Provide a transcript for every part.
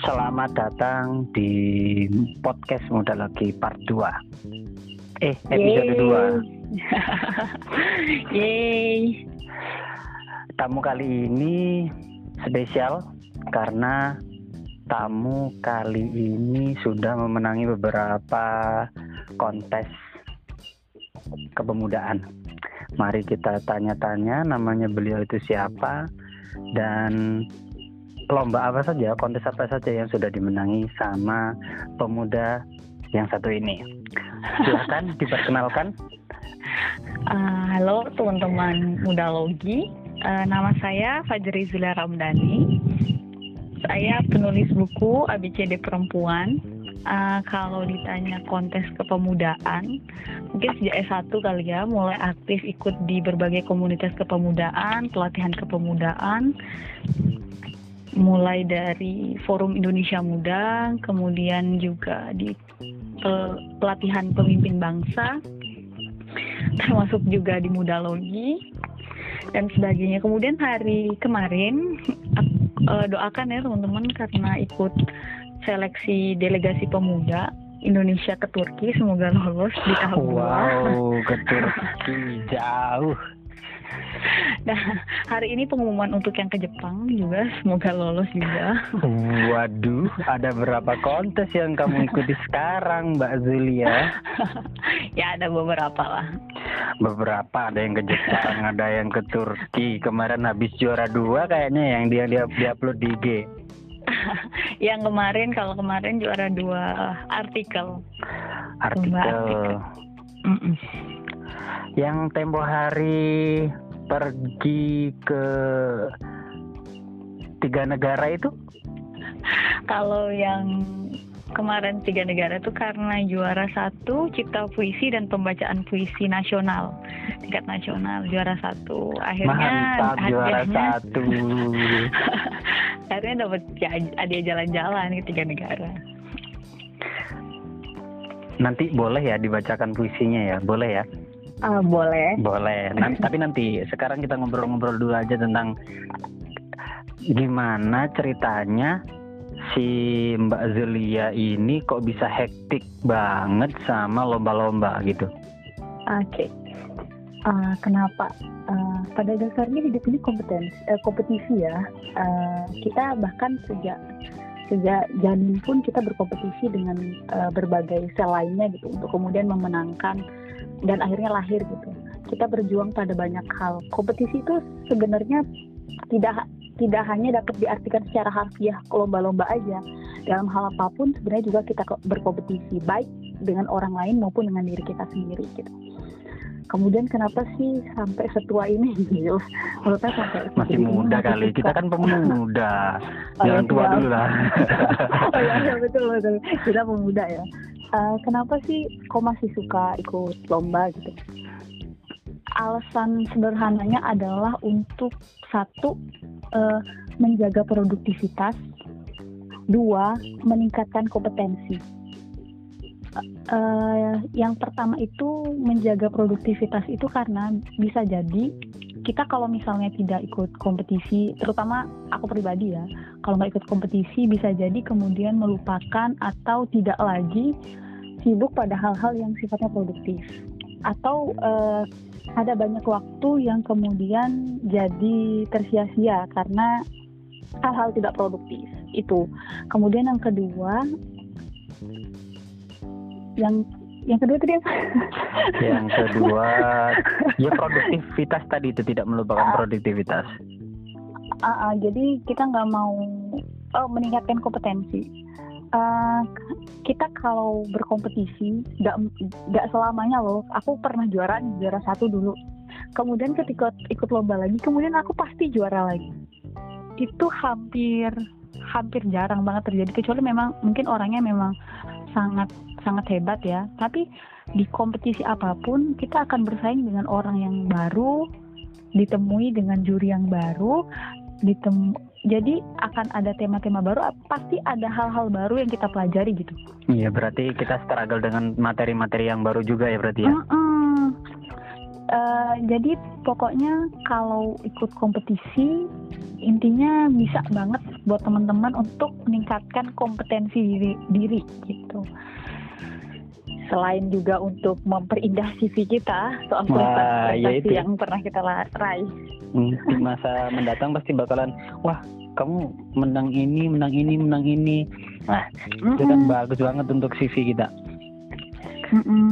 Selamat datang di podcast Muda Lagi Part 2 Eh, episode 2 Yeay. Tamu kali ini spesial karena tamu kali ini sudah memenangi beberapa kontes kepemudaan. Mari kita tanya-tanya namanya beliau itu siapa dan lomba apa saja, kontes apa saja yang sudah dimenangi sama pemuda yang satu ini. Silakan diperkenalkan. Uh, halo teman-teman Muda Logi. Uh, nama saya Fajri Zula Ramdhani. Saya penulis buku ABCD Perempuan. Uh, kalau ditanya kontes kepemudaan, mungkin sejak S1 kali ya, mulai aktif ikut di berbagai komunitas kepemudaan, pelatihan kepemudaan, mulai dari Forum Indonesia Muda, kemudian juga di pelatihan pemimpin bangsa, termasuk juga di Muda Logi dan sebagainya. Kemudian hari kemarin uh, doakan ya teman-teman karena ikut seleksi delegasi pemuda Indonesia ke Turki semoga lolos di tahun Wow, ke Turki jauh. Nah, hari ini pengumuman untuk yang ke Jepang juga semoga lolos juga. Waduh, ada berapa kontes yang kamu ikuti sekarang, Mbak Zulia? ya ada beberapa lah. Beberapa, ada yang ke Jepang, ada yang ke Turki. Kemarin habis juara dua kayaknya yang dia dia diupload di IG. yang kemarin kalau kemarin juara dua artikel. Artikel. artikel. Mm -mm. Yang tempo hari pergi ke tiga negara itu? Kalau yang kemarin tiga negara itu karena juara satu cipta puisi dan pembacaan puisi nasional. Tingkat nasional juara satu. Akhirnya Mantap, juara satu. Akhirnya dapat ya, ada jalan-jalan ke tiga negara. Nanti boleh ya dibacakan puisinya ya? Boleh ya Uh, boleh. Boleh. Nanti, tapi nanti sekarang kita ngobrol-ngobrol dulu aja tentang gimana ceritanya si Mbak Zulia ini kok bisa hektik banget sama lomba-lomba gitu. Oke. Okay. Uh, kenapa? Uh, pada dasarnya hidup ini kompetisi, uh, kompetisi ya. Uh, kita bahkan sejak sejak janin pun kita berkompetisi dengan uh, berbagai sel lainnya gitu untuk kemudian memenangkan dan akhirnya lahir gitu. Kita berjuang pada banyak hal. Kompetisi itu sebenarnya tidak tidak hanya dapat diartikan secara harfiah lomba-lomba aja. Dalam hal apa pun sebenarnya juga kita berkompetisi baik dengan orang lain maupun dengan diri kita sendiri gitu. Kemudian kenapa sih sampai setua ini gitu? Menurut sampai masih muda kali. Kita kan pemuda. Oh, Jangan tua dulu lah. oh iya betul betul. Kita pemuda ya uh, kenapa sih kok masih suka ikut lomba gitu? Alasan sederhananya adalah untuk satu uh, menjaga produktivitas, dua meningkatkan kompetensi. Uh, yang pertama itu menjaga produktivitas itu karena bisa jadi kita kalau misalnya tidak ikut kompetisi, terutama aku pribadi ya, kalau nggak ikut kompetisi bisa jadi kemudian melupakan atau tidak lagi sibuk pada hal-hal yang sifatnya produktif, atau uh, ada banyak waktu yang kemudian jadi tersia-sia karena hal-hal tidak produktif itu. Kemudian yang kedua, yang yang kedua tadi apa? Yang kedua, ya produktivitas tadi itu tidak melupakan uh, produktivitas. Uh, uh, jadi kita nggak mau oh, meningkatkan kompetensi. Uh, kita kalau berkompetisi nggak selamanya loh. Aku pernah juara juara satu dulu. Kemudian ketika ikut lomba lagi, kemudian aku pasti juara lagi. Itu hampir hampir jarang banget terjadi kecuali memang mungkin orangnya memang sangat sangat hebat ya. Tapi di kompetisi apa pun kita akan bersaing dengan orang yang baru, ditemui dengan juri yang baru, ditemu jadi akan ada tema-tema baru pasti ada hal-hal baru yang kita pelajari gitu iya berarti kita struggle dengan materi-materi yang baru juga ya berarti ya mm -mm. Uh, jadi pokoknya kalau ikut kompetisi intinya bisa banget buat teman-teman untuk meningkatkan kompetensi diri, diri gitu. Selain juga untuk memperindah CV kita soal prestasi ya yang pernah kita raih. Hmm, di masa mendatang pasti bakalan, wah kamu menang ini, menang ini, menang ini. Nah, mm -hmm. itu kan bagus banget untuk CV kita. Mm -mm.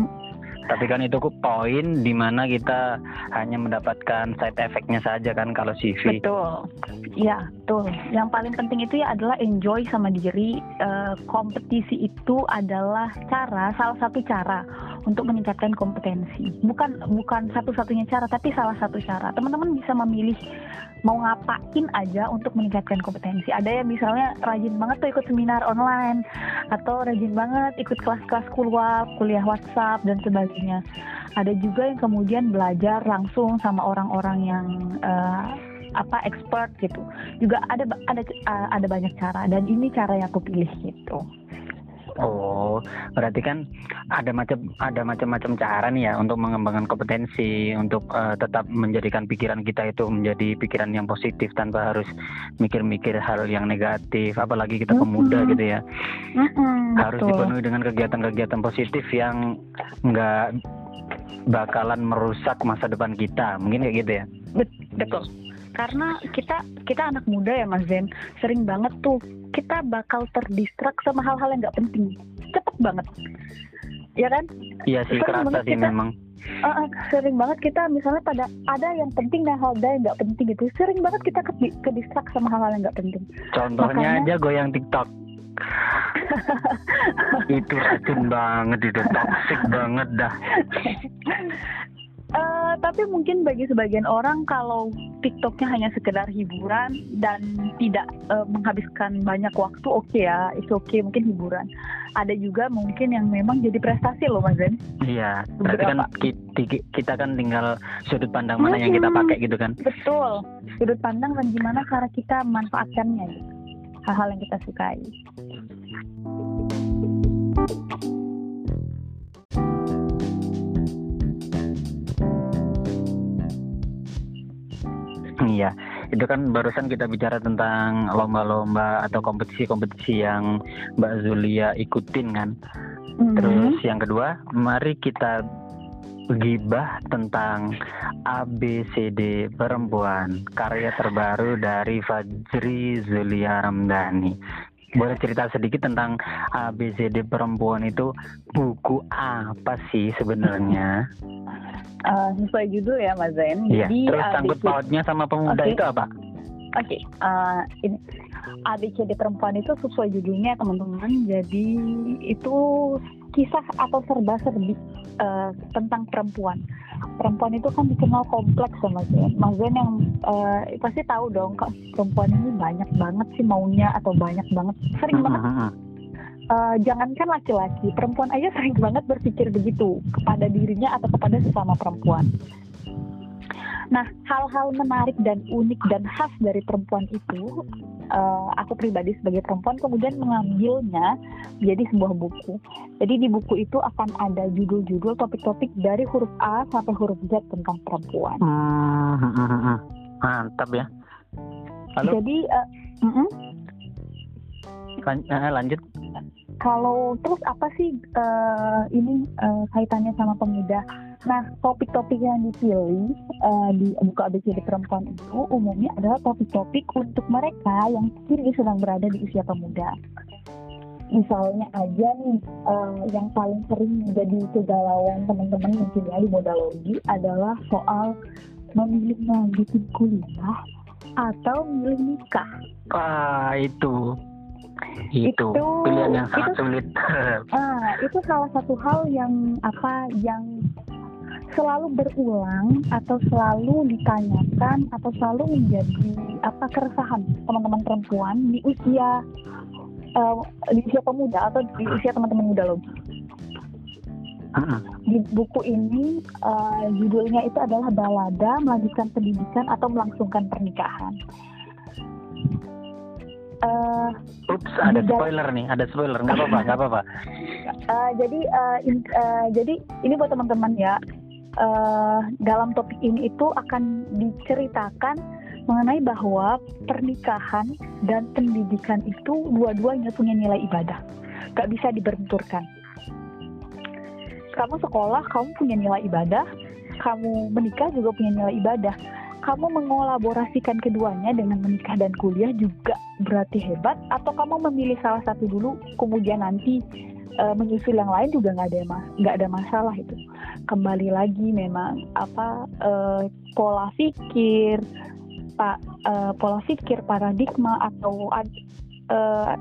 Tapi kan itu poin di mana kita hanya mendapatkan side effectnya saja kan kalau CV. Betul. Ya, betul. Yang paling penting itu ya adalah enjoy sama diri. Uh, kompetisi itu adalah cara, salah satu cara untuk meningkatkan kompetensi. Bukan bukan satu-satunya cara, tapi salah satu cara. Teman-teman bisa memilih mau ngapain aja untuk meningkatkan kompetensi. Ada yang misalnya rajin banget tuh ikut seminar online atau rajin banget ikut kelas-kelas kuliah, kuliah WhatsApp dan sebagainya. Ada juga yang kemudian belajar langsung sama orang-orang yang uh, apa expert gitu. Juga ada ada uh, ada banyak cara dan ini cara yang aku pilih gitu. Oh, berarti kan ada macam ada macam-macam cara nih ya untuk mengembangkan kompetensi, untuk uh, tetap menjadikan pikiran kita itu menjadi pikiran yang positif tanpa harus mikir-mikir hal yang negatif, apalagi kita pemuda mm -hmm. gitu ya. Mm -hmm, harus betul. dipenuhi dengan kegiatan-kegiatan positif yang enggak bakalan merusak masa depan kita, mungkin kayak gitu ya. Betul karena kita kita anak muda ya Mas Zen. Sering banget tuh kita bakal terdistrak sama hal-hal yang nggak penting. Cepet banget. Ya kan? Iya sih sering kerasa sih kita, memang. Uh, sering banget kita misalnya pada ada yang penting dan hal yang nggak penting gitu. Sering banget kita ke, ke distrak sama hal-hal yang nggak penting. Contohnya Makanya, aja goyang TikTok. Itu racun banget itu toxic banget dah tapi mungkin bagi sebagian orang kalau TikToknya hanya sekedar hiburan dan tidak uh, menghabiskan banyak waktu, oke okay ya, itu oke okay, mungkin hiburan. Ada juga mungkin yang memang jadi prestasi loh Mas Zen. Iya, berarti kan kita, kita kan tinggal sudut pandang mana hmm, yang kita pakai gitu kan? Betul, sudut pandang dan gimana cara kita memanfaatkannya gitu. Hal-hal yang kita sukai. Iya, itu kan barusan kita bicara tentang lomba-lomba atau kompetisi-kompetisi yang Mbak Zulia ikutin kan. Mm-hmm. Terus yang kedua, mari kita gibah tentang ABCD perempuan karya terbaru dari Fajri Zulia Ramdhani. Boleh cerita sedikit tentang ABCD perempuan itu buku apa sih sebenarnya? uh, sesuai judul ya Mas Zain. Iya. Jadi, Terus sangkut pautnya sama pemuda okay. itu apa? Oke, okay. uh, ini ABCD perempuan itu sesuai judulnya teman-teman. Jadi itu kisah atau serba-serbi uh, tentang perempuan. Perempuan itu kan dikenal kompleks sama Zen. Mas Zen yang uh, pasti tahu dong, kok perempuan ini banyak banget sih maunya atau banyak banget, sering banget uh, jangankan laki-laki, perempuan aja sering banget berpikir begitu kepada dirinya atau kepada sesama perempuan. Nah, hal-hal menarik dan unik dan khas dari perempuan itu, uh, aku pribadi sebagai perempuan kemudian mengambilnya menjadi sebuah buku. Jadi di buku itu akan ada judul-judul topik-topik dari huruf A sampai huruf Z tentang perempuan. Hmm, hmm, hmm, mantap ya. Lalu? Jadi, uh, mm -mm. Lan lanjut kalau terus apa sih uh, ini uh, kaitannya sama pemuda? Nah, topik-topik yang dipilih uh, di buku ABCD perempuan itu umumnya adalah topik-topik untuk mereka yang kini sedang berada di usia pemuda. Misalnya aja nih, uh, yang paling sering menjadi kegalauan teman-teman mungkin ya di modalogi adalah soal memilih melanjutin kuliah atau memilih nikah. Ah, itu itu, itu pilihan yang sangat itu, sulit. ah, itu salah satu hal yang apa yang selalu berulang atau selalu ditanyakan atau selalu menjadi apa keresahan teman-teman perempuan di usia uh, di usia pemuda atau di usia teman-teman muda loh. Di buku ini uh, judulnya itu adalah balada melanjutkan pendidikan atau melangsungkan pernikahan. Uh, Ups, ada spoiler nih, ada spoiler. Nggak apa-apa, nggak apa-apa. Uh, jadi, uh, in, uh, jadi ini buat teman-teman ya. Uh, dalam topik ini itu akan diceritakan mengenai bahwa pernikahan dan pendidikan itu dua-duanya punya nilai ibadah. Gak bisa dibenturkan. Kamu sekolah, kamu punya nilai ibadah. Kamu menikah juga punya nilai ibadah. Kamu mengolaborasikan keduanya dengan menikah dan kuliah juga berarti hebat. Atau kamu memilih salah satu dulu, kemudian nanti uh, menyusul yang lain juga nggak ada nggak ada masalah itu. Kembali lagi memang apa uh, pola pikir, pak uh, pola pikir paradigma atau uh,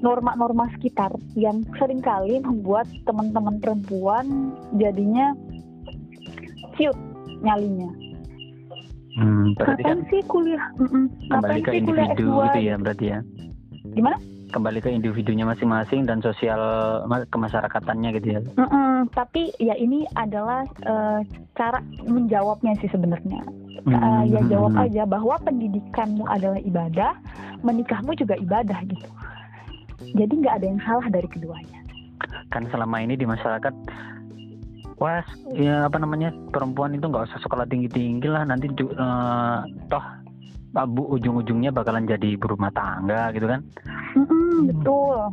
norma-norma sekitar yang sering kali membuat teman-teman perempuan jadinya ciut nyalinya. Hmm, berarti Kapan kan sih kuliah? Mm -mm. kembali Kapan ke sih kuliah individu S2? gitu ya berarti ya. Gimana? Kembali ke individunya masing-masing dan sosial ma- kemasyarakatannya gitu ya. Mm-mm, tapi ya ini adalah eh, cara menjawabnya sih sebenarnya. Hmm, Eh, ya hmm, jawab hmm. aja bahwa pendidikanmu adalah ibadah, menikahmu juga ibadah gitu. Jadi nggak ada yang salah dari keduanya. Kan selama ini di masyarakat Wah, ya apa namanya perempuan itu nggak usah sekolah tinggi-tinggi lah. Nanti eh, toh abu ujung-ujungnya bakalan jadi ibu rumah tangga gitu kan. Mm-mm, betul.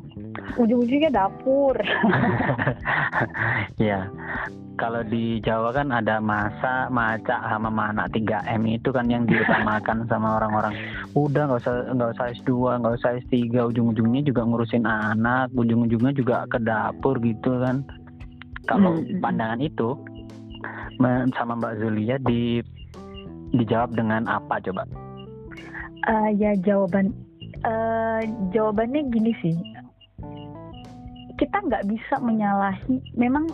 Ujung-ujungnya dapur. ya kalau di Jawa kan ada masa maca sama mana 3M itu kan yang diutamakan sama orang-orang. Udah nggak usah nggak usah S2 nggak usah S3 ujung-ujungnya juga ngurusin anak ujung-ujungnya juga ke dapur gitu kan kalau Hmm. pandangan itu sama Mbak Zulia di dijawab dengan apa coba Eh, ya jawaban eh, jawabannya gini sih. Kita nggak bisa menyalahi. Memang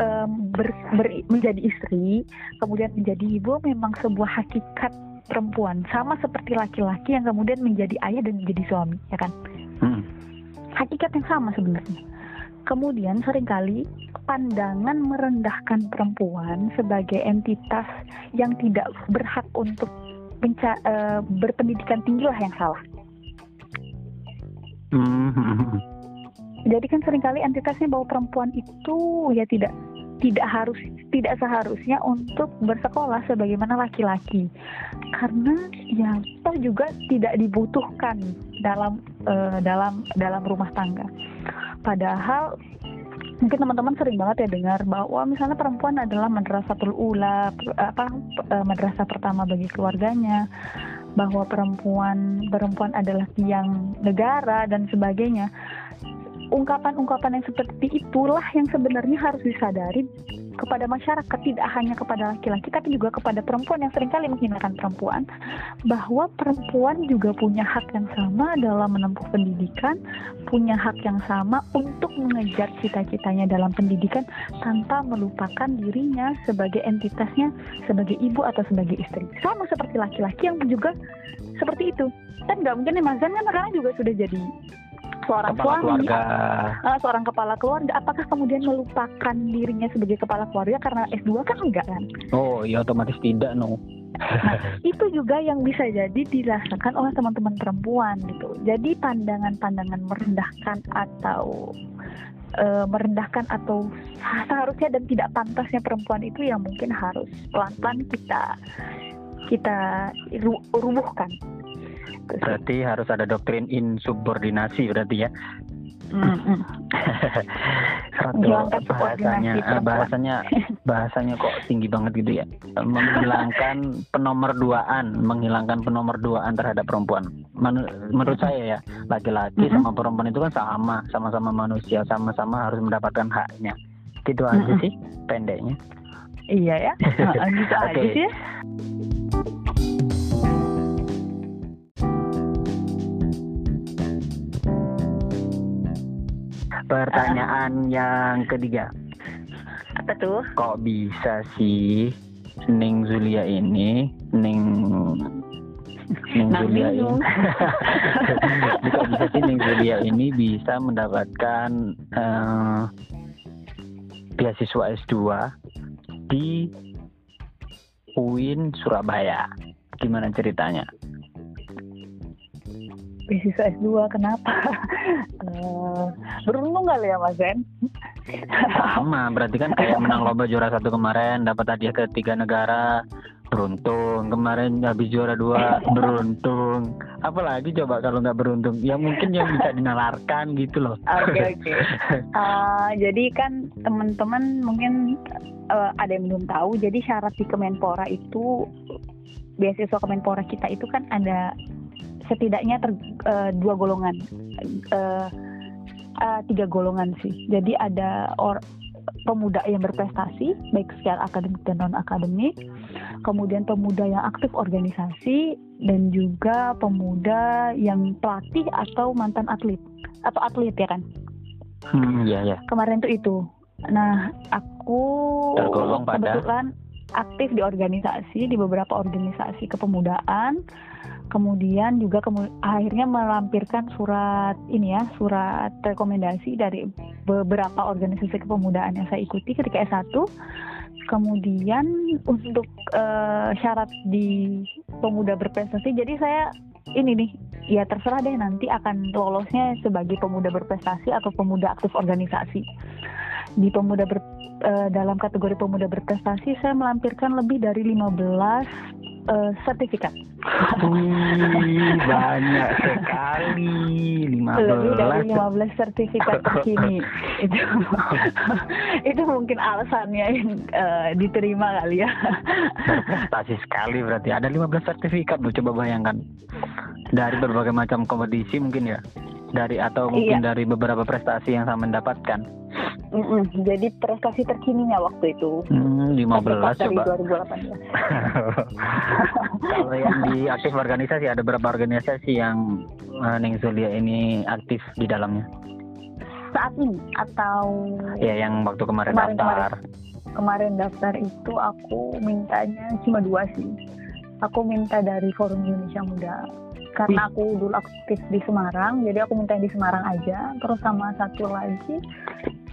em, ber- ber- menjadi istri, kemudian menjadi ibu memang sebuah hakikat perempuan sama seperti laki-laki yang kemudian menjadi ayah dan menjadi suami, ya kan? Hmm. Hakikat yang sama sebenarnya. Kemudian sering kali pandangan merendahkan perempuan sebagai entitas yang tidak berhak untuk menca- eh, berpendidikan tinggi lah yang salah. Hmm. Jadi kan sering kali entitasnya bahwa perempuan itu ya tidak tidak harus tidak seharusnya untuk bersekolah sebagaimana laki-laki karena ya toh juga tidak dibutuhkan dalam eh, dalam dalam rumah tangga. Padahal mungkin teman-teman sering banget ya dengar bahwa misalnya perempuan adalah madrasatul ula apa eh, madrasah pertama bagi keluarganya. Bahwa perempuan perempuan adalah tiang negara dan sebagainya. Ungkapan-ungkapan yang seperti itulah yang sebenarnya harus disadari kepada masyarakat tidak hanya kepada laki-laki tapi juga kepada perempuan yang sering kali menghinakan perempuan bahwa perempuan juga punya hak yang sama dalam menempuh pendidikan punya hak yang sama untuk mengejar cita-citanya dalam pendidikan tanpa melupakan dirinya sebagai entitasnya sebagai ibu atau sebagai istri. Sama seperti laki-laki yang juga seperti itu. Kan nggak mungkin nih Mas Zan kan sekarang juga sudah jadi seorang kepala suami keluarga. uh, seorang kepala keluarga apakah kemudian melupakan dirinya sebagai kepala keluarga karena S2 kan enggak kan? Oh ya otomatis tidak no. Itu juga yang bisa jadi dirasakan oleh teman-teman perempuan gitu. Jadi pandangan-pandangan merendahkan atau eh, merendahkan atau seharusnya dan tidak pantasnya perempuan itu yang mungkin harus pelan-pelan kita kita ru- rubuhkan berarti harus ada doktrin insubordinasi berarti ya? Menghilangkan bahasanya perempuan. bahasanya bahasanya kok tinggi banget gitu ya? Menghilangkan penomorduaan menghilangkan penomorduaan terhadap perempuan. Men- menurut saya ya laki-laki sama perempuan itu kan sama sama-sama manusia sama-sama harus mendapatkan haknya. Gitu aja sih pendeknya. Iya ya. Gitu aja Oke. sih ya. pertanyaan yang ketiga. Apa tuh? Kok bisa sih Ning Zulia ini Ning Ning Nah, Zulia ini? Kok bisa sih Ning Zulia ini bisa mendapatkan eh, beasiswa S2 di UIN Surabaya? Gimana ceritanya beasiswa S2 kenapa? Eh, beruntung kali ya Mas Zen? Sama berarti kan kayak menang lomba juara satu kemarin dapat hadiah ke tiga negara. Beruntung kemarin habis juara dua beruntung. Apalagi coba kalau nggak beruntung? Ya mungkin yang bisa dinalarkan gitu loh. Oke okay, oke. Okay. uh, jadi kan teman-teman mungkin uh, ada yang belum tahu jadi syarat di Kemenpora itu beasiswa Kemenpora kita itu kan ada setidaknya ter, uh, dua golongan uh, uh, tiga golongan sih jadi ada or pemuda yang berprestasi baik secara akademik dan non akademik, kemudian pemuda yang aktif organisasi dan juga pemuda yang pelatih atau mantan atlet atau atlet ya kan? Hmm, ya ya. Kemarin tuh itu. Nah, aku Tergolong pada kebetulan aktif di organisasi di beberapa organisasi kepemudaan kemudian juga akhirnya melampirkan surat ini ya surat rekomendasi dari beberapa organisasi kepemudaan yang saya ikuti ketika S1 kemudian untuk uh, syarat di pemuda berprestasi jadi saya ini nih ya terserah deh nanti akan lolosnya sebagai pemuda berprestasi atau pemuda aktif organisasi. Di pemuda ber, uh, dalam kategori pemuda berprestasi saya melampirkan lebih dari 15 uh, sertifikat. Wih, banyak sekali. 15. Lebih dari 15 sertifikat terkini. itu itu mungkin alasannya yang uh, diterima kali ya. Prestasi sekali berarti. Ada 15 sertifikat Bu, coba bayangkan. Dari berbagai macam kompetisi mungkin ya. Dari atau mungkin iya. dari beberapa prestasi yang saya mendapatkan. Mm -mm. Jadi prestasi terkininya waktu itu. Hmm, 15 dari coba. 2018. Kalau yang di aktif organisasi ada berapa organisasi yang uh, Neng Zulia ini aktif di dalamnya? Saat ini atau Ya yang waktu kemarin, kemarin daftar. Kemarin, kemarin daftar itu aku mintanya cuma dua sih. Aku minta dari Forum Indonesia Muda karena aku dulu aktif di Semarang jadi aku minta di Semarang aja terus sama satu lagi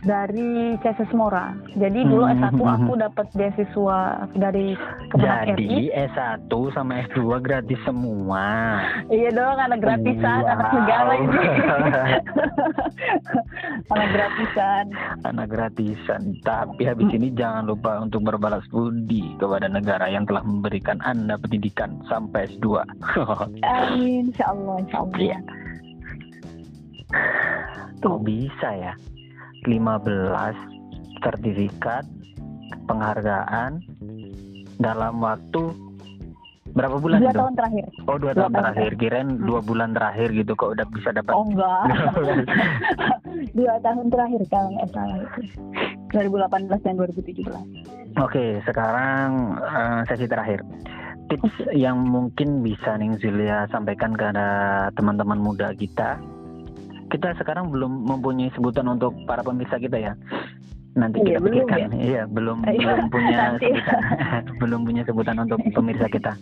dari CSS Mora. Jadi dulu hmm, S1 hmm, aku hmm. dapat beasiswa dari Kemenak Jadi S1 sama S2 gratis semua. Iya dong, anak gratisan, wow. anak negara ini. anak gratisan. Anak gratisan. Tapi habis ini jangan lupa untuk berbalas budi kepada negara yang telah memberikan Anda pendidikan sampai S2. Amin, insya Allah, insya Allah. Iya. Tuh bisa ya? 15 sertifikat penghargaan dalam waktu berapa bulan dua itu? tahun terakhir. Oh dua, dua tahun, tahun terakhir. kirain hmm. dua bulan terakhir gitu kok udah bisa dapat oh enggak. dua tahun terakhir kalau nggak salah itu. 2018 dan 2017 oke sekarang uh, sesi terakhir. Tips okay. yang mungkin bisa Ning Zulia sampaikan kepada teman-teman muda kita kita sekarang belum mempunyai sebutan untuk para pemirsa kita ya. Nanti iya, kita pikirkan. ya? iya belum Ayo, belum punya sebutan. Belum punya sebutan untuk pemirsa kita.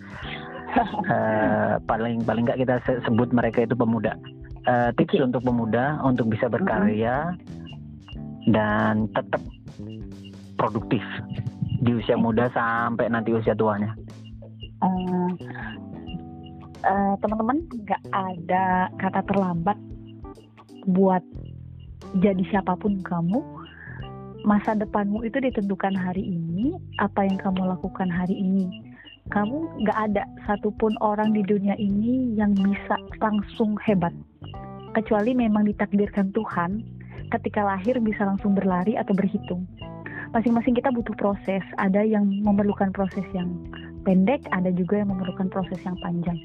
Uh, paling paling nggak kita sebut mereka itu pemuda. Uh, tips okay. untuk pemuda untuk bisa berkarya mm-hmm. dan tetap produktif di usia muda sampai nanti usia tuanya. Uh, uh, teman-teman nggak ada kata terlambat buat jadi siapa pun kamu masa depanmu itu ditentukan hari ini apa yang kamu lakukan hari ini. Kamu nggak ada satupun orang di dunia ini yang bisa langsung hebat. Kecuali memang ditakdirkan Tuhan ketika lahir bisa langsung berlari atau berhitung. Masing-masing kita butuh proses. Ada yang memerlukan proses yang pendek ada juga yang memerlukan proses yang panjang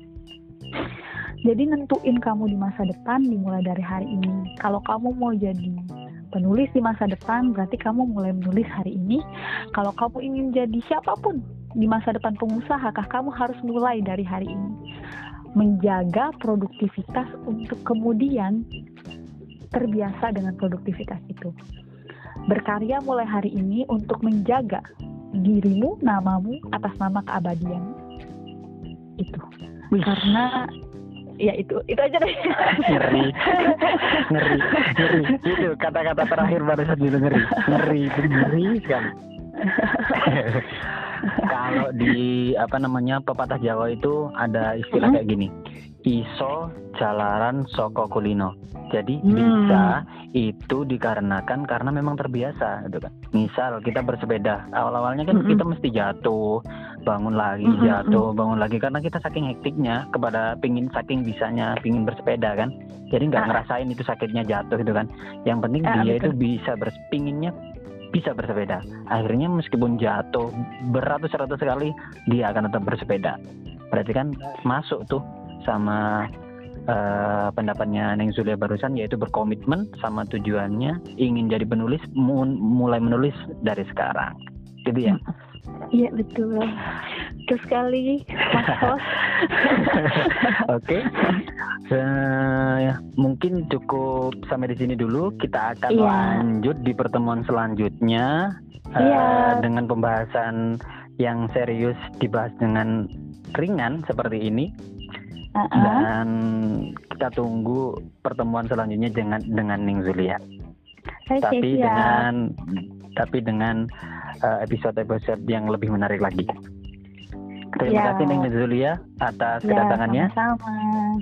jadi nentuin kamu di masa depan dimulai dari hari ini. Kalau kamu mau jadi penulis di masa depan, berarti kamu mulai menulis hari ini. Kalau kamu ingin jadi siapa pun di masa depan pengusaha, kah kamu harus mulai dari hari ini. Menjaga produktivitas untuk kemudian terbiasa dengan produktivitas itu. Berkarya mulai hari ini untuk menjaga dirimu, namamu atas nama keabadian. Itu. Karena ya itu itu aja deh. Ngeri. Ngeri. Ngeri. Itu kata-kata terakhir baru saja ngeri. Ngeri. Ngeri sekali. Kalau di apa namanya pepatah Jawa itu ada istilah kayak gini. Iso jalaran soko kulino. Jadi hmm. bisa itu dikarenakan karena memang terbiasa gitu kan. Misal kita bersepeda. Awal awalnya kan hmm. kita mesti jatuh bangun lagi Mm, mm, jatuh bangun lagi. Karena kita saking hektiknya kepada pingin saking bisanya pingin bersepeda kan. Jadi nggak Ah. ngerasain itu sakitnya jatuh gitu kan. Yang penting Ah, dia betul. itu bisa berpinginnya bisa bersepeda. Akhirnya meskipun jatuh beratus-ratus kali dia akan tetap bersepeda. Berarti kan masuk tuh sama eh, pendapatnya Neng Zulia barusan yaitu berkomitmen sama tujuannya ingin jadi penulis mu- mulai menulis dari sekarang. Gitu ya Iya betul. Terus sekali Mas. Oke, Eh, ya, mungkin cukup sampai di sini dulu. Kita akan Iya. lanjut di pertemuan selanjutnya eh, Iya. dengan pembahasan yang serius dibahas dengan ringan seperti ini Uh-uh. dan kita tunggu pertemuan selanjutnya dengan dengan Ning Zulia. Oke, Tapi siap. dengan tapi dengan episode-episode yang lebih menarik lagi. Terima Iya. kasih Ning Zulia atas Ya, kedatangannya. sama-sama.